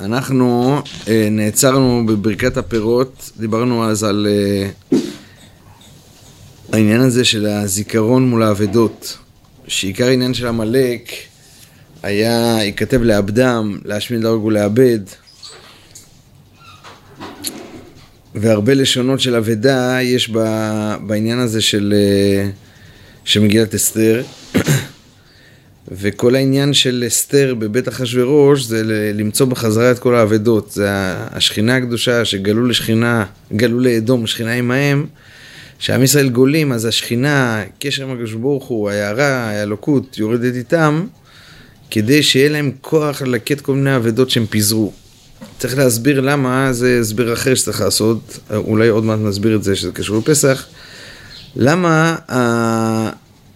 אנחנו אה, נעצרנו בברכת הפירות, דיברנו אז על אה, העניין הזה של הזיכרון מול האבדות, שעיקר העניין של עמלק היה, ייכתב לאבדם, להשמיד להרוג ולאבד, והרבה לשונות של אבדה יש בעניין הזה של, אה, של מגילת אסתר. וכל העניין של אסתר בבית אחשורוש זה למצוא בחזרה את כל האבדות. זה השכינה הקדושה שגלו לשכינה, גלו לאדום, שכינה עמהם, שעם ישראל גולים, אז השכינה, קשר עם הקדוש ברוך הוא, ההערה, האלוקות, יורדת איתם, כדי שיהיה להם כוח ללקט כל מיני אבדות שהם פיזרו. צריך להסביר למה, זה הסבר אחר שצריך לעשות, אולי עוד מעט נסביר את זה, שזה קשור לפסח. למה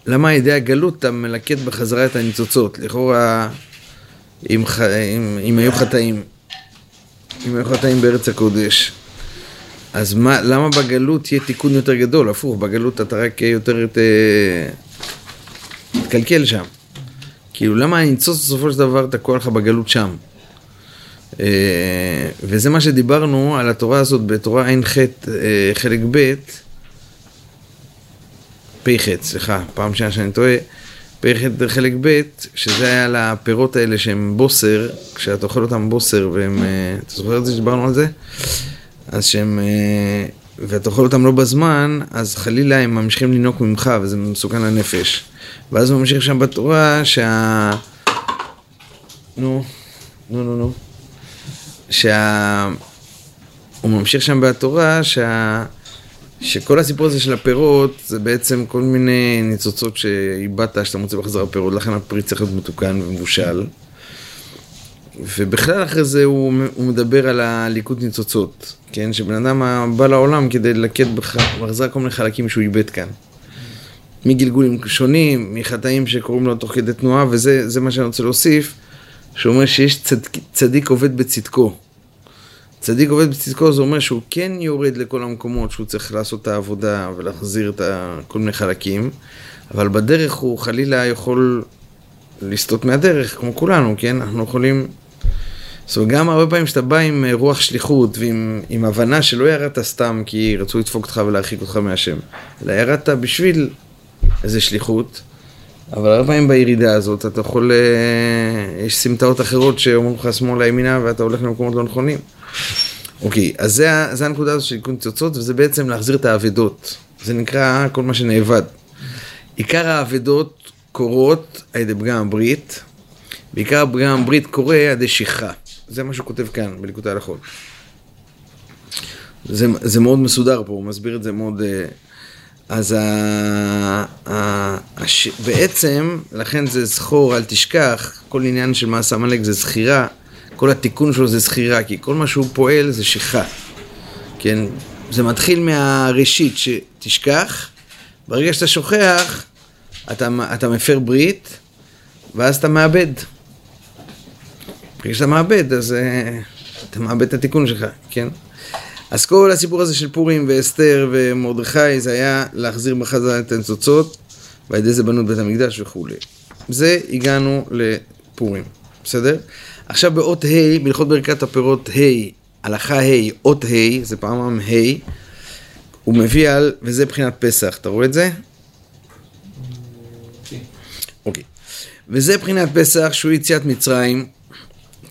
למה על ידי הגלות אתה מלקט בחזרה את הניצוצות? לכאורה, אם, אם, אם היו חטאים, אם היו חטאים בארץ הקודש, אז מה, למה בגלות יהיה תיקון יותר גדול? הפוך, בגלות אתה רק יותר ת, תקלקל שם. כאילו, למה הניצוץ בסופו של דבר תקוע לך בגלות שם? אה, וזה מה שדיברנו על התורה הזאת בתורה ע"ח אה, חלק ב', פ"ח, סליחה, פעם שנייה שאני טועה, פ"ח חלק ב', שזה היה לפירות האלה שהם בוסר, כשאתה אוכל אותם בוסר והם, אה, אתה זוכר את זה שדיברנו על זה? אז שהם, אה, ואתה אוכל אותם לא בזמן, אז חלילה הם ממשיכים לנהוג ממך וזה מסוכן לנפש. ואז הוא ממשיך שם בתורה שה... נו, נו, נו, נו. שה... הוא ממשיך שם בתורה שה... שכל הסיפור הזה של הפירות זה בעצם כל מיני ניצוצות שאיבדת שאתה מוצא בחזרה פירות, לכן הפרי צריך להיות מתוקן ומבושל. ובכלל אחרי זה הוא, הוא מדבר על הליקוט ניצוצות, כן? שבן אדם בא לעולם כדי ללקט בחזרה כל מיני חלקים שהוא איבד כאן. מגלגולים שונים, מחטאים שקוראים לו תוך כדי תנועה, וזה מה שאני רוצה להוסיף, שאומר שיש צד, צדיק עובד בצדקו. צדיק עובד בצדקו, זה אומר שהוא כן יורד לכל המקומות שהוא צריך לעשות את העבודה ולהחזיר את כל מיני חלקים, אבל בדרך הוא חלילה יכול לסטות מהדרך, כמו כולנו, כן? אנחנו יכולים... זאת אומרת, גם הרבה פעמים שאתה בא עם אה, רוח שליחות ועם הבנה שלא ירדת סתם כי רצו לדפוק אותך ולהרחיק אותך מהשם, אלא ירדת בשביל איזה שליחות, אבל הרבה פעמים בירידה הזאת אתה יכול... אה, יש סמטאות אחרות שאומרים לך שמאלה ימינה ואתה הולך למקומות לא נכונים. אוקיי, אז זה, זה הנקודה הזו של עיכון ניצוצות, וזה בעצם להחזיר את האבדות. זה נקרא כל מה שנאבד. עיקר האבדות קורות על ידי פגם הברית, בעיקר פגם הברית קורה על ידי שכחה. זה מה שהוא כותב כאן, בליקוטי הלכות. זה, זה מאוד מסודר פה, הוא מסביר את זה מאוד... אה, אז ה, ה, הש, בעצם, לכן זה זכור, אל תשכח, כל עניין של מעשה עמלק זה זכירה. כל התיקון שלו זה זכירה, כי כל מה שהוא פועל זה שכחה. כן? זה מתחיל מהראשית שתשכח, ברגע שאתה שוכח, אתה, אתה מפר ברית, ואז אתה מאבד. ברגע שאתה מאבד, אז uh, אתה מאבד את התיקון שלך, כן? אז כל הסיפור הזה של פורים ואסתר ומרדכי, זה היה להחזיר בחזרה את הניצוצות, ועל ידי זה בנו את בית המקדש וכולי. זה הגענו לפורים, בסדר? עכשיו באות ה', בהלכות ברכת הפירות ה', הלכה ה', אות ה', זה פעמם ה', הוא מביא על, וזה מבחינת פסח, אתה רואה את זה? אוקיי. וזה מבחינת פסח שהוא יציאת מצרים,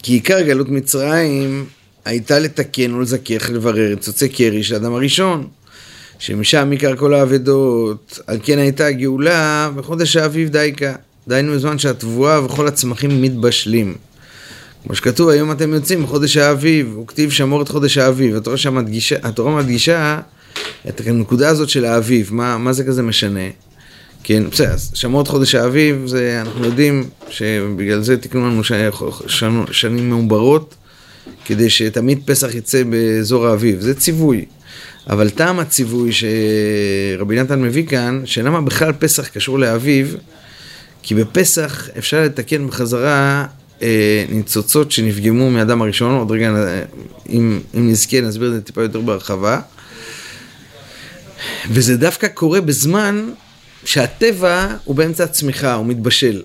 כי עיקר גלות מצרים הייתה לתקן ולזכך לברר את צוצי קרי של האדם הראשון, שמשם עיקר כל האבדות, על כן הייתה הגאולה בחודש האביב דייקה, דהיינו בזמן שהתבואה וכל הצמחים מתבשלים. כמו שכתוב, היום אתם יוצאים בחודש האביב, הוא כתיב שמור את חודש האביב. התורה, מדגישה, התורה מדגישה את הנקודה הזאת של האביב, מה, מה זה כזה משנה? כן, בסדר, אז שמור את חודש האביב, זה, אנחנו יודעים שבגלל זה תקנו לנו ש... שנים, שנים מעוברות, כדי שתמיד פסח יצא באזור האביב, זה ציווי. אבל טעם הציווי שרבי נתן מביא כאן, שלמה בכלל פסח קשור לאביב, כי בפסח אפשר לתקן בחזרה אה, ניצוצות שנפגמו מאדם הראשון, עוד רגע, אם, אם נזכה נסביר את זה טיפה יותר בהרחבה. וזה דווקא קורה בזמן שהטבע הוא באמצע הצמיחה, הוא מתבשל.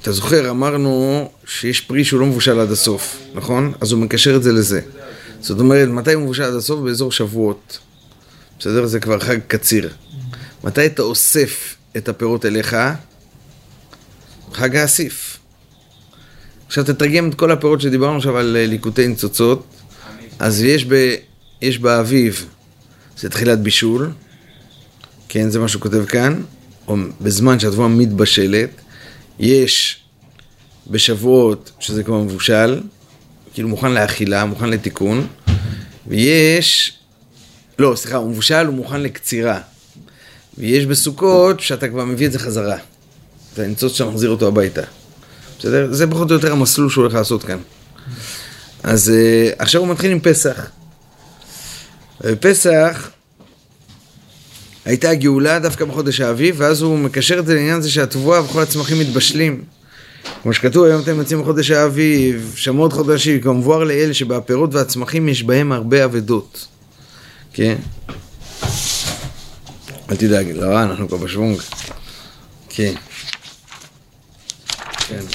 אתה זוכר, אמרנו שיש פרי שהוא לא מבושל עד הסוף, נכון? אז הוא מקשר את זה לזה. זאת אומרת, מתי הוא מבושל עד הסוף? באזור שבועות. בסדר? זה כבר חג קציר. מתי אתה אוסף את הפירות אליך? חג האסיף. עכשיו תתרגם את כל הפירות שדיברנו עכשיו על אה, ליקוטי ניצוצות. אז יש, ב, יש באביב, זה תחילת בישול, כן, זה מה שהוא כותב כאן, או בזמן שהתבואה מתבשלת. יש בשבועות, שזה כבר מבושל, כאילו מוכן לאכילה, מוכן לתיקון, ויש, לא, סליחה, הוא מבושל, הוא מוכן לקצירה. ויש בסוכות שאתה כבר מביא את זה חזרה. אתה ניצוץ שאתה מחזיר אותו הביתה. בסדר? זה פחות או יותר המסלול שהוא הולך לעשות כאן. אז uh, עכשיו הוא מתחיל עם פסח. בפסח הייתה גאולה דווקא בחודש האביב, ואז הוא מקשר את זה לעניין הזה שהתבואה וכל הצמחים מתבשלים. כמו שכתוב, היום אתם יוצאים בחודש האביב, שמות חודשים, כמבואר לאל שבפירות והצמחים יש בהם הרבה אבדות. כן? אל תדאג, לא, אנחנו כבר בשוונג. כן. כן.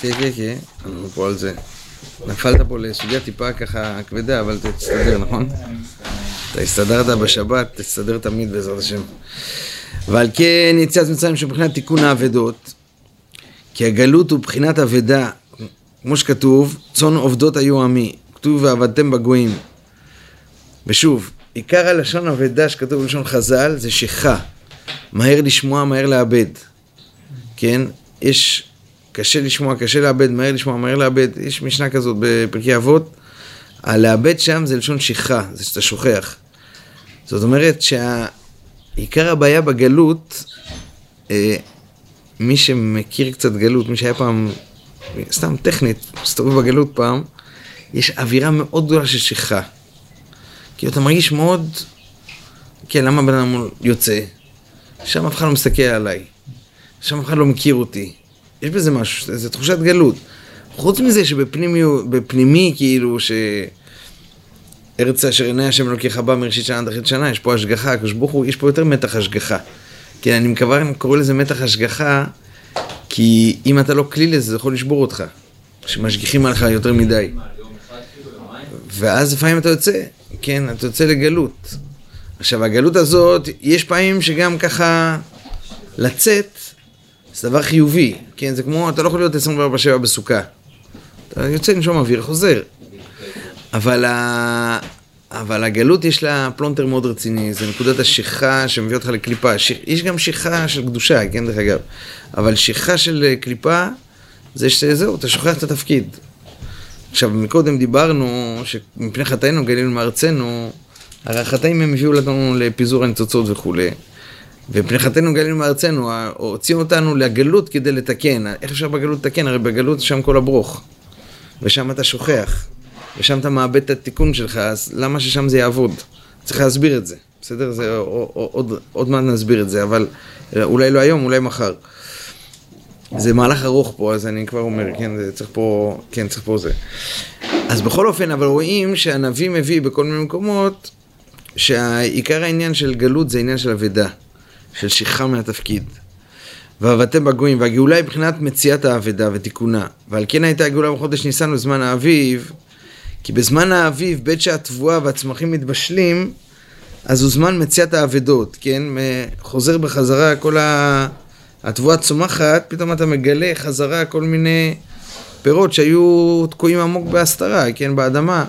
כן, כן, כן, אנחנו פה על זה. נפלת פה לסוגיה טיפה ככה כבדה, אבל תסתדר, נכון? אתה הסתדרת בשבת, תסתדר תמיד בעזרת השם. ועל כן יציאת מצרים שמבחינת תיקון האבדות, כי הגלות הוא בחינת אבדה, כמו שכתוב, צאן עובדות היו עמי, כתוב ועבדתם בגויים. ושוב, עיקר הלשון אבדה שכתוב בלשון חז"ל זה שכה, מהר לשמוע, מהר לאבד. כן? יש קשה לשמוע, קשה לאבד, מהר לשמוע, מהר לאבד. יש משנה כזאת בפרקי אבות. הלאבד שם זה לשון שכחה, זה שאתה שוכח. זאת אומרת שעיקר הבעיה בגלות, אה, מי שמכיר קצת גלות, מי שהיה פעם, סתם טכנית, מסתובב בגלות פעם, יש אווירה מאוד גדולה של שכחה. כי אתה מרגיש מאוד, כן, למה בן אדם יוצא? שם אף אחד לא מסתכל עליי, שם אף אחד לא מכיר אותי, יש בזה משהו, זה תחושת גלות. חוץ מזה שבפנימי, כאילו, ש... ארץ אשר עיני השם אלוקיך בא מראשית שנה עד אחרית שנה, יש פה השגחה, הקדוש ברוך הוא, יש פה יותר מתח השגחה. כן, אני מקווה, אני קורא לזה מתח השגחה, כי אם אתה לא כלי לזה, זה יכול לשבור אותך. שמשגיחים עליך יותר מדי. ואז לפעמים אתה יוצא, כן, אתה יוצא לגלות. עכשיו, הגלות הזאת, יש פעמים שגם ככה לצאת, זה דבר חיובי, כן? זה כמו, אתה לא יכול להיות 24/7 בסוכה. אתה יוצא לנשום אוויר, חוזר. אבל, ה... אבל הגלות יש לה פלונטר מאוד רציני, זה נקודת השכחה שמביא אותך לקליפה. ש... יש גם שכחה של קדושה, כן, דרך אגב. אבל שכחה של קליפה, זה שזהו, אתה שוכח את התפקיד. עכשיו, מקודם דיברנו שמפני חטאינו גלינו מארצנו, הרי החטאים הם הביאו לנו לפיזור הניצוצות וכולי. ומפני חטאינו גלינו מארצנו, הוציאו אותנו לגלות כדי לתקן. איך אפשר בגלות לתקן? הרי בגלות שם כל הברוך. ושם אתה שוכח. ושם אתה מאבד את התיקון שלך, אז למה ששם זה יעבוד? צריך להסביר את זה, בסדר? זה, עוד, עוד, מעט נסביר את זה, אבל אולי לא היום, אולי מחר. זה מהלך ארוך פה, אז אני כבר אומר, כן, זה צריך פה, כן, צריך פה זה. אז בכל אופן, אבל רואים שהנביא מביא בכל מיני מקומות, שעיקר העניין של גלות זה עניין של אבדה. של שכחה מהתפקיד. ועבדתם בגויים, והגאולה היא מבחינת מציאת האבדה ותיקונה. ועל כן הייתה הגאולה בחודש ניסן בזמן האביב, כי בזמן האביב, בעת שהתבואה והצמחים מתבשלים, אז הוא זמן מציאת האבדות, כן? חוזר בחזרה כל ה... התבואה צומחת, פתאום אתה מגלה חזרה כל מיני פירות שהיו תקועים עמוק בהסתרה, כן? באדמה.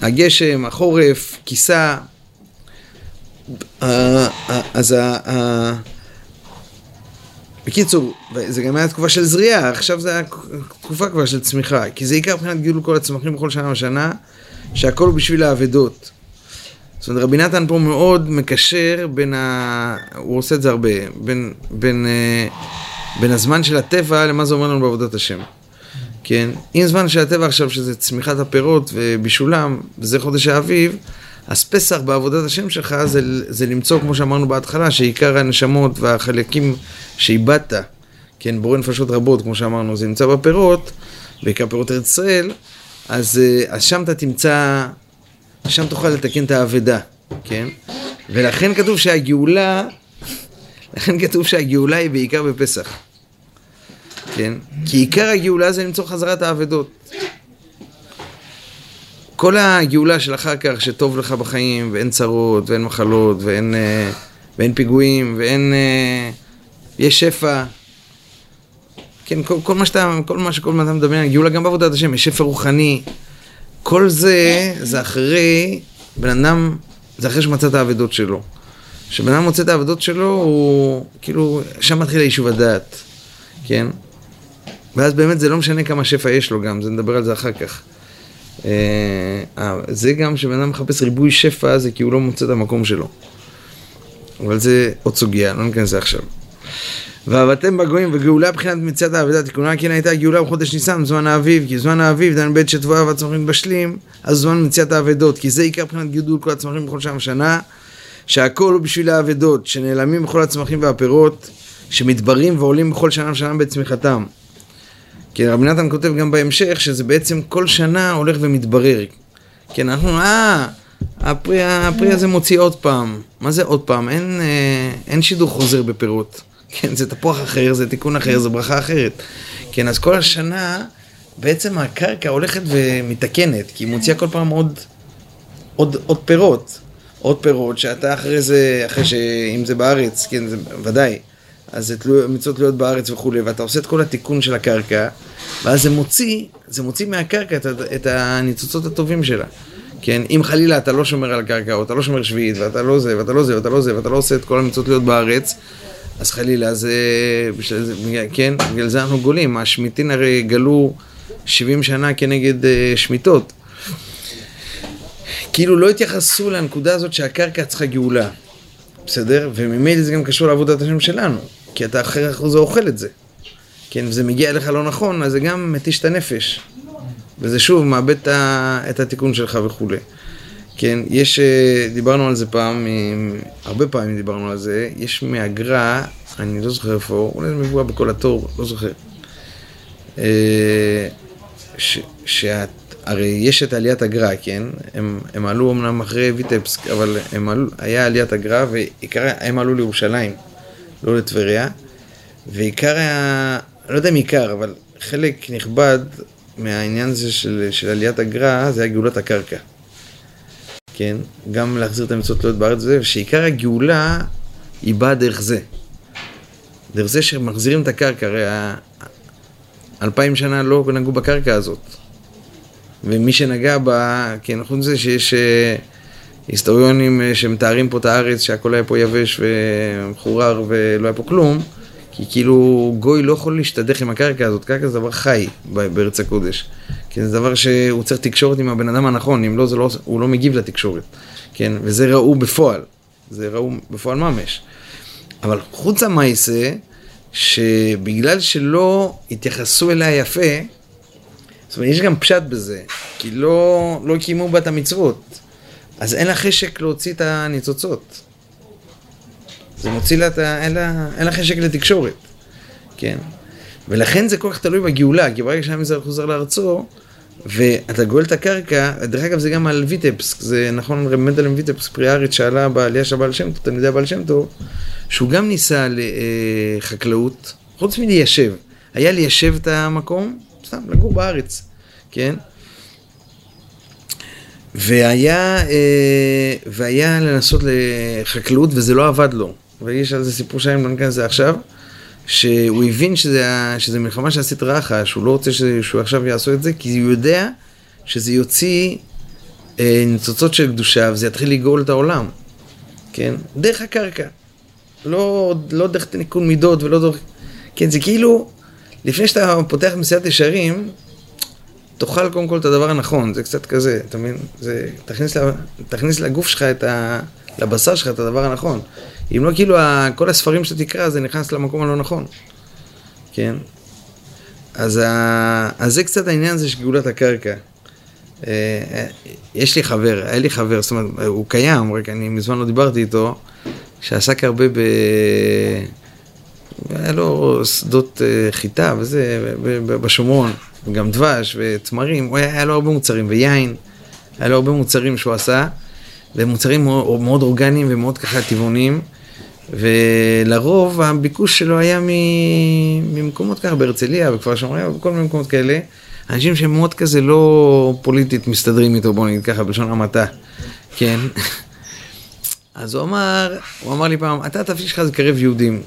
הגשם, החורף, כיסה, אה, אה, אז בקיצור, זה גם היה תקופה של זריעה, עכשיו זה היה תקופה כבר של צמיחה, כי זה עיקר מבחינת גידול כל הצמחים בכל שנה ושנה, שהכל הוא בשביל האבדות. זאת אומרת, רבי נתן פה מאוד מקשר בין ה... הוא עושה את זה הרבה, בין, בין, אה, בין הזמן של הטבע למה זה אומר לנו בעבודת השם. כן? אם זמן של הטבע עכשיו, שזה צמיחת הפירות ובישולם, וזה חודש האביב, אז פסח בעבודת השם שלך זה, זה למצוא, כמו שאמרנו בהתחלה, שעיקר הנשמות והחלקים שאיבדת, כן, בורא נפשות רבות, כמו שאמרנו, זה נמצא בפירות, בעיקר פירות ארץ ישראל, אז, אה, אז שם אתה תמצא, שם תוכל לתקן את האבדה, כן? ולכן כתוב שהגאולה, לכן כתוב שהגאולה היא בעיקר בפסח. כן? כי עיקר הגאולה זה למצוא חזרת האבדות. כל הגאולה של אחר כך, שטוב לך בחיים, ואין צרות, ואין מחלות, ואין, אה, ואין פיגועים, ואין... אה, יש שפע. כן, כל, כל מה שאתה, כל מה שכל אדם מדבר, גאולה גם בעבודת השם, יש שפע רוחני. כל זה, זה אחרי, בן אדם, זה אחרי שמצא את האבדות שלו. כשבן אדם מוצא את האבדות שלו, הוא, כאילו, שם מתחיל היישוב הדעת, כן? ואז באמת זה לא משנה כמה שפע יש לו גם, זה נדבר על זה אחר כך. אה, אה, זה גם שבן אדם מחפש ריבוי שפע, זה כי הוא לא מוצא את המקום שלו. אבל זה עוד סוגיה, לא ניכנס לזה עכשיו. ועבדתם בגויים וגאולה בחינת מציאת האבדה תיקונה כן הייתה גאולה בחודש ניסן זמן האביב כי זמן האביב דן בית שתבואה והצמחים בשלים אז זמן מציאת האבדות כי זה עיקר בחינת גידול כל הצמחים בכל שנה ושנה שהכל הוא בשביל האבדות שנעלמים בכל הצמחים והפירות שמתברים ועולים בכל שנה ושנה בצמיחתם כי רבי נתן כותב גם בהמשך שזה בעצם כל שנה הולך ומתברר. כן, אנחנו, אה, הפרי, הפרי הזה מוציא עוד פעם. מה זה עוד פעם? אין, אה, אין שידור חוזר בפירות. כן, זה תפוח אחר, זה תיקון אחר, זה ברכה אחרת. כן, אז כל השנה, בעצם הקרקע הולכת ומתקנת, כי היא מוציאה כל פעם עוד, עוד, עוד פירות. עוד פירות שאתה אחרי זה, אחרי שאם זה בארץ, כן, זה ודאי. אז זה תלו, מצוות תלויות בארץ וכולי, ואתה עושה את כל התיקון של הקרקע, ואז זה מוציא, זה מוציא מהקרקע את, את הניצוצות הטובים שלה. כן, אם חלילה אתה לא שומר על הקרקע, או אתה לא שומר שביעית, ואתה לא זה, ואתה לא זה, ואתה לא זה, ואתה לא עושה את כל המצוות להיות בארץ, אז חלילה זה, בשביל זה, כן, בגלל זה אנחנו גולים, השמיטין הרי גלו 70 שנה כנגד uh, שמיטות. כאילו לא התייחסו לנקודה הזאת שהקרקע צריכה גאולה. בסדר? וממילא זה גם קשור לעבודת השם שלנו, כי אתה אחרי זה אוכל את זה. כן, וזה מגיע אליך לא נכון, אז זה גם מתיש את הנפש. וזה שוב מאבד את התיקון שלך וכולי. כן, יש, אה, דיברנו על זה פעם, הרבה פעמים דיברנו על זה, יש מהגר"א, אני לא זוכר איפה, אולי זה מבואה בכל התור, לא זוכר. אה, ש, שאת הרי יש את עליית הגר"א, כן? הם, הם עלו אמנם אחרי ויטפסק, אבל הם עלו, היה עליית הגר"א, והם עלו לירושלים, לא לטבריה, ועיקר היה, לא יודע אם עיקר, אבל חלק נכבד מהעניין הזה של, של עליית הגר"א, זה היה גאולת הקרקע. כן? גם להחזיר את המצוות תלויות בארץ וזה, ושעיקר הגאולה היא באה דרך זה. דרך זה שמחזירים את הקרקע, הרי אלפיים שנה לא נגעו בקרקע הזאת. ומי שנגע בה, כן, חוץ מזה שיש אה, היסטוריונים אה, שמתארים פה את הארץ, שהכל היה פה יבש ומחורר ולא היה פה כלום, כי כאילו גוי לא יכול להשתדך עם הקרקע הזאת, קרקע זה דבר חי בארץ הקודש. כן, זה דבר שהוא צריך תקשורת עם הבן אדם הנכון, אם לא, לא, הוא לא מגיב לתקשורת. כן, וזה ראו בפועל, זה ראו בפועל ממש. אבל חוץ המעשה, שבגלל שלא התייחסו אליה יפה, זאת אומרת, יש גם פשט בזה, כי לא, לא קיימו בה את המצוות, אז אין לה חשק להוציא את הניצוצות. זה מוציא לה את ה... אין לה, אין לה חשק לתקשורת, כן? ולכן זה כל כך תלוי בגאולה, כי ברגע שהעם ישראל חוזר לארצו, ואתה גואל את הקרקע, דרך אגב זה גם על ויטפסק, זה נכון, רב מדלם ויטפסק, פרי הארץ שעלה בעלייה של בעל שם טוב, תלמידי הבעל שם טוב, שהוא גם ניסה לחקלאות, חוץ מליישב. היה ליישב את המקום, סתם, לגור בארץ, כן? והיה, אה, והיה לנסות לחקלאות וזה לא עבד לו. ויש על זה סיפור שאני לא ניכנס לזה עכשיו, שהוא הבין שזה, שזה מלחמה שעשית רעך, שהוא לא רוצה שהוא עכשיו יעשו את זה, כי הוא יודע שזה יוציא אה, ניצוצות של קדושה וזה יתחיל לגאול את העולם, כן? דרך הקרקע. לא, לא דרך תיקון מידות ולא דרך... כן, זה כאילו, לפני שאתה פותח מסיעת ישרים, תאכל קודם כל את הדבר הנכון, זה קצת כזה, אתה מבין? זה, תכניס, תכניס לגוף שלך, את ה, לבשר שלך את הדבר הנכון. אם לא, כאילו, כל הספרים שאתה תקרא, זה נכנס למקום הלא נכון. כן? אז, ה, אז זה קצת העניין הזה של גאולת הקרקע. אה, יש לי חבר, היה לי חבר, זאת אומרת, הוא קיים, רק אני מזמן לא דיברתי איתו, שעסק הרבה ב... היה לו שדות אה, חיטה וזה, בשומרון, וגם דבש ותמרים, היה לו הרבה מוצרים, ויין, היה לו הרבה מוצרים שהוא עשה, ומוצרים מאוד, מאוד אורגניים ומאוד ככה טבעוניים, ולרוב הביקוש שלו היה ממקומות ככה, בהרצליה, בכפר שמריה, בכל מיני מקומות כאלה. אנשים שהם מאוד כזה לא פוליטית מסתדרים איתו, בוא נגיד ככה, בלשון המעטה, כן? אז הוא אמר, הוא אמר לי פעם, אתה התפקיד שלך זה קרב יהודים.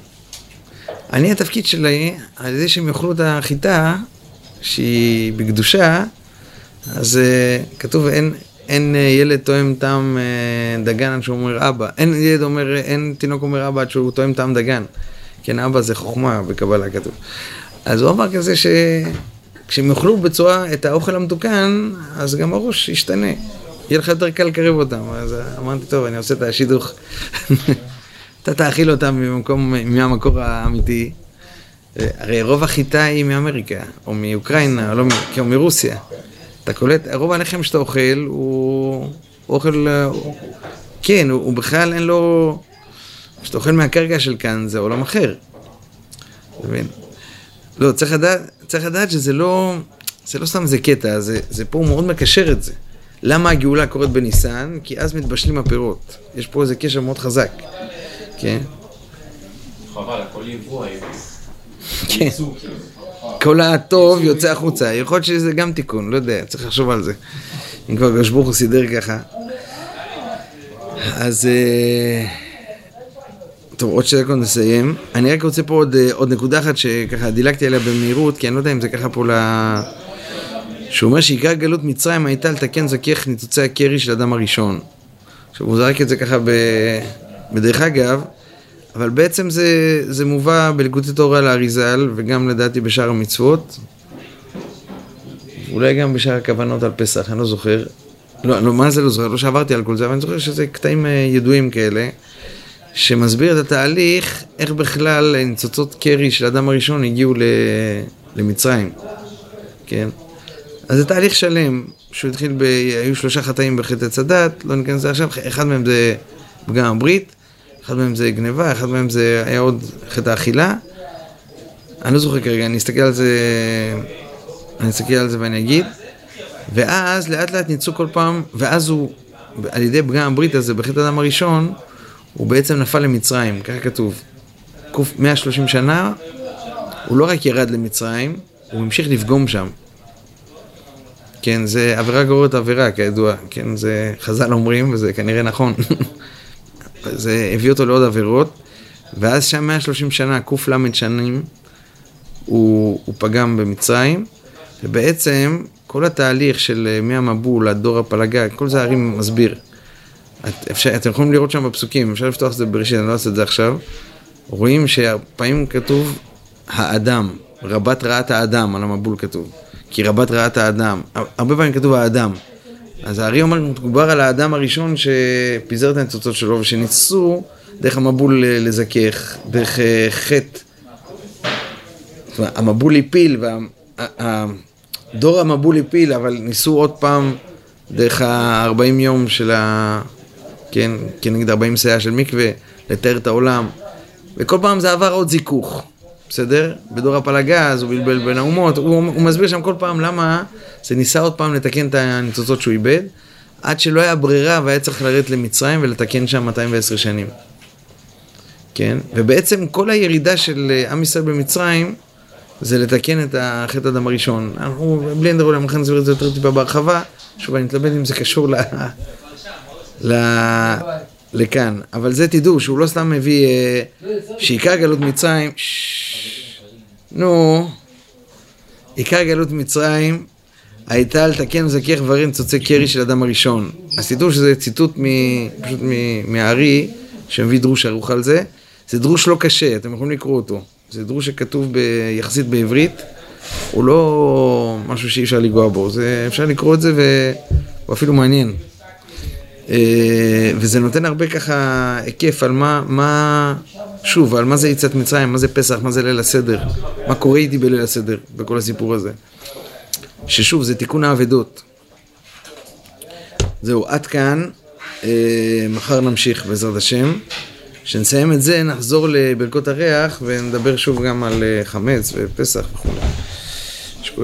אני התפקיד שלי, על ידי שהם יאכלו את החיטה, שהיא בקדושה, אז uh, כתוב אין, אין uh, ילד תואם טעם uh, דגן עד שהוא אומר אבא. אין ילד אומר, אין תינוק אומר אבא עד שהוא תואם טעם דגן. כן, אבא זה חוכמה בקבלה כתוב. אז הוא אמר כזה שכשהם יאכלו בצורה את האוכל המתוקן, אז גם הראש ישתנה. יהיה לך יותר קל לקרב אותם. אז אמרתי, טוב, אני עושה את השידוך. אתה תאכיל אותם ממקום, מהמקור האמיתי. הרי רוב החיטה היא מאמריקה, או מאוקראינה, או, לא, או מרוסיה. אתה קולט, רוב הלחם שאתה אוכל הוא אוכל, כן, הוא, הוא בכלל אין לו, כשאתה אוכל מהקרקע של כאן זה עולם אחר. אתה מבין? לא, צריך לדעת, צריך לדעת שזה לא, זה לא סתם איזה קטע, זה, זה פה הוא מאוד מקשר את זה. למה הגאולה קורית בניסן? כי אז מתבשלים הפירות. יש פה איזה קשר מאוד חזק, כן? חבל, הכל יבוא היום. כן. כל הטוב יוצא החוצה. יכול להיות שזה גם תיקון, לא יודע, צריך לחשוב על זה. אם כבר הקדוש ברוך הוא סידר ככה. אז... אה, טוב, עוד שתי דקות נסיים. אני רק רוצה פה עוד, אה, עוד נקודה אחת שככה דילגתי עליה במהירות, כי אני לא יודע אם זה ככה פה ל... שהוא אומר שעיקר גלות מצרים הייתה לתקן זכך ניצוצי הקרי של אדם הראשון. עכשיו הוא זרק את זה ככה ב... בדרך אגב, אבל בעצם זה, זה מובא בליקוטי תורה לאריזל, וגם לדעתי בשאר המצוות. אולי גם בשאר הכוונות על פסח, אני לא זוכר. לא, לא, מה זה לא זוכר? לא שעברתי על כל זה, אבל אני זוכר שזה קטעים אה, ידועים כאלה, שמסביר את התהליך, איך בכלל ניצוצות קרי של האדם הראשון הגיעו ל... למצרים, כן? אז זה תהליך שלם, שהוא התחיל ב... היו שלושה חטאים בחטא הדת, לא ניכנס לזה עכשיו, אחד מהם זה פגם הברית, אחד מהם זה גניבה, אחד מהם זה היה עוד חטא האכילה. אני לא זוכר כרגע, אני אסתכל על זה, אני אסתכל על זה ואני אגיד. ואז לאט לאט ניצו כל פעם, ואז הוא, על ידי פגם הברית הזה, בחטא הדם הראשון, הוא בעצם נפל למצרים, ככה כתוב. קוף 130 שנה, הוא לא רק ירד למצרים, הוא המשיך לפגום שם. כן, זה עבירה גוררת עבירה, כידוע, כן, זה חז"ל אומרים, וזה כנראה נכון. זה הביא אותו לעוד עבירות, ואז שם 130 שנה, ק"ל שנים, הוא, הוא פגם במצרים, ובעצם כל התהליך של אה, מהמבול עד דור הפלגה, כל זה הרי מסביר. את, אפשר, אתם יכולים לראות שם בפסוקים, אפשר לפתוח את זה בראשית, אני לא אעשה את זה עכשיו. רואים שהפעמים כתוב האדם, רבת רעת האדם, על המבול כתוב. כי רבת רעת האדם. הרבה פעמים כתוב האדם. אז הארי אומר, מדובר על האדם הראשון שפיזר את הניצוצות שלו ושניסו דרך המבול לזכך, דרך אה, חטא. המבול הפיל, דור המבול הפיל, אבל ניסו עוד פעם דרך ה-40 יום של ה... כן, כנגד 40 סאה של מקווה, לתאר את העולם. וכל פעם זה עבר עוד זיכוך. בסדר? בדור הפלגה, אז הוא בלבל בין האומות, הוא, הוא מסביר שם כל פעם למה זה ניסה עוד פעם לתקן את הניצוצות שהוא איבד, עד שלא היה ברירה והיה צריך לרדת למצרים ולתקן שם 210 שנים. כן? ובעצם כל הירידה של אה, עם ישראל במצרים זה לתקן את החטא הדם הראשון. אנחנו בלי אנדר עולם, לכן נסביר את זה יותר טיפה בהרחבה. שוב, אני מתלבט אם זה קשור ל... ל... לכאן. אבל זה תדעו שהוא לא סתם מביא אה, שעיקר גלות מצרים, נו, עיקר גלות מצרים הייתה לתקן וזכך דברים צוצי קרי של אדם הראשון. אז תדעו שזה ציטוט מ, פשוט מהארי, שמביא דרוש ערוך על זה. זה דרוש לא קשה, אתם יכולים לקרוא אותו. זה דרוש שכתוב ב, יחסית בעברית, הוא לא משהו שאי אפשר לנגוע בו, זה, אפשר לקרוא את זה והוא אפילו מעניין. אה, וזה נותן הרבה ככה היקף על מה, מה, שוב, על מה זה יצאת מצרים, מה זה פסח, מה זה ליל הסדר, מה קורה איתי בליל הסדר, בכל הסיפור הזה. ששוב, זה תיקון האבדות. זהו, עד כאן, אה, מחר נמשיך בעזרת השם. כשנסיים את זה, נחזור לברכות הריח ונדבר שוב גם על אה, חמץ ופסח וכו'. יש פה...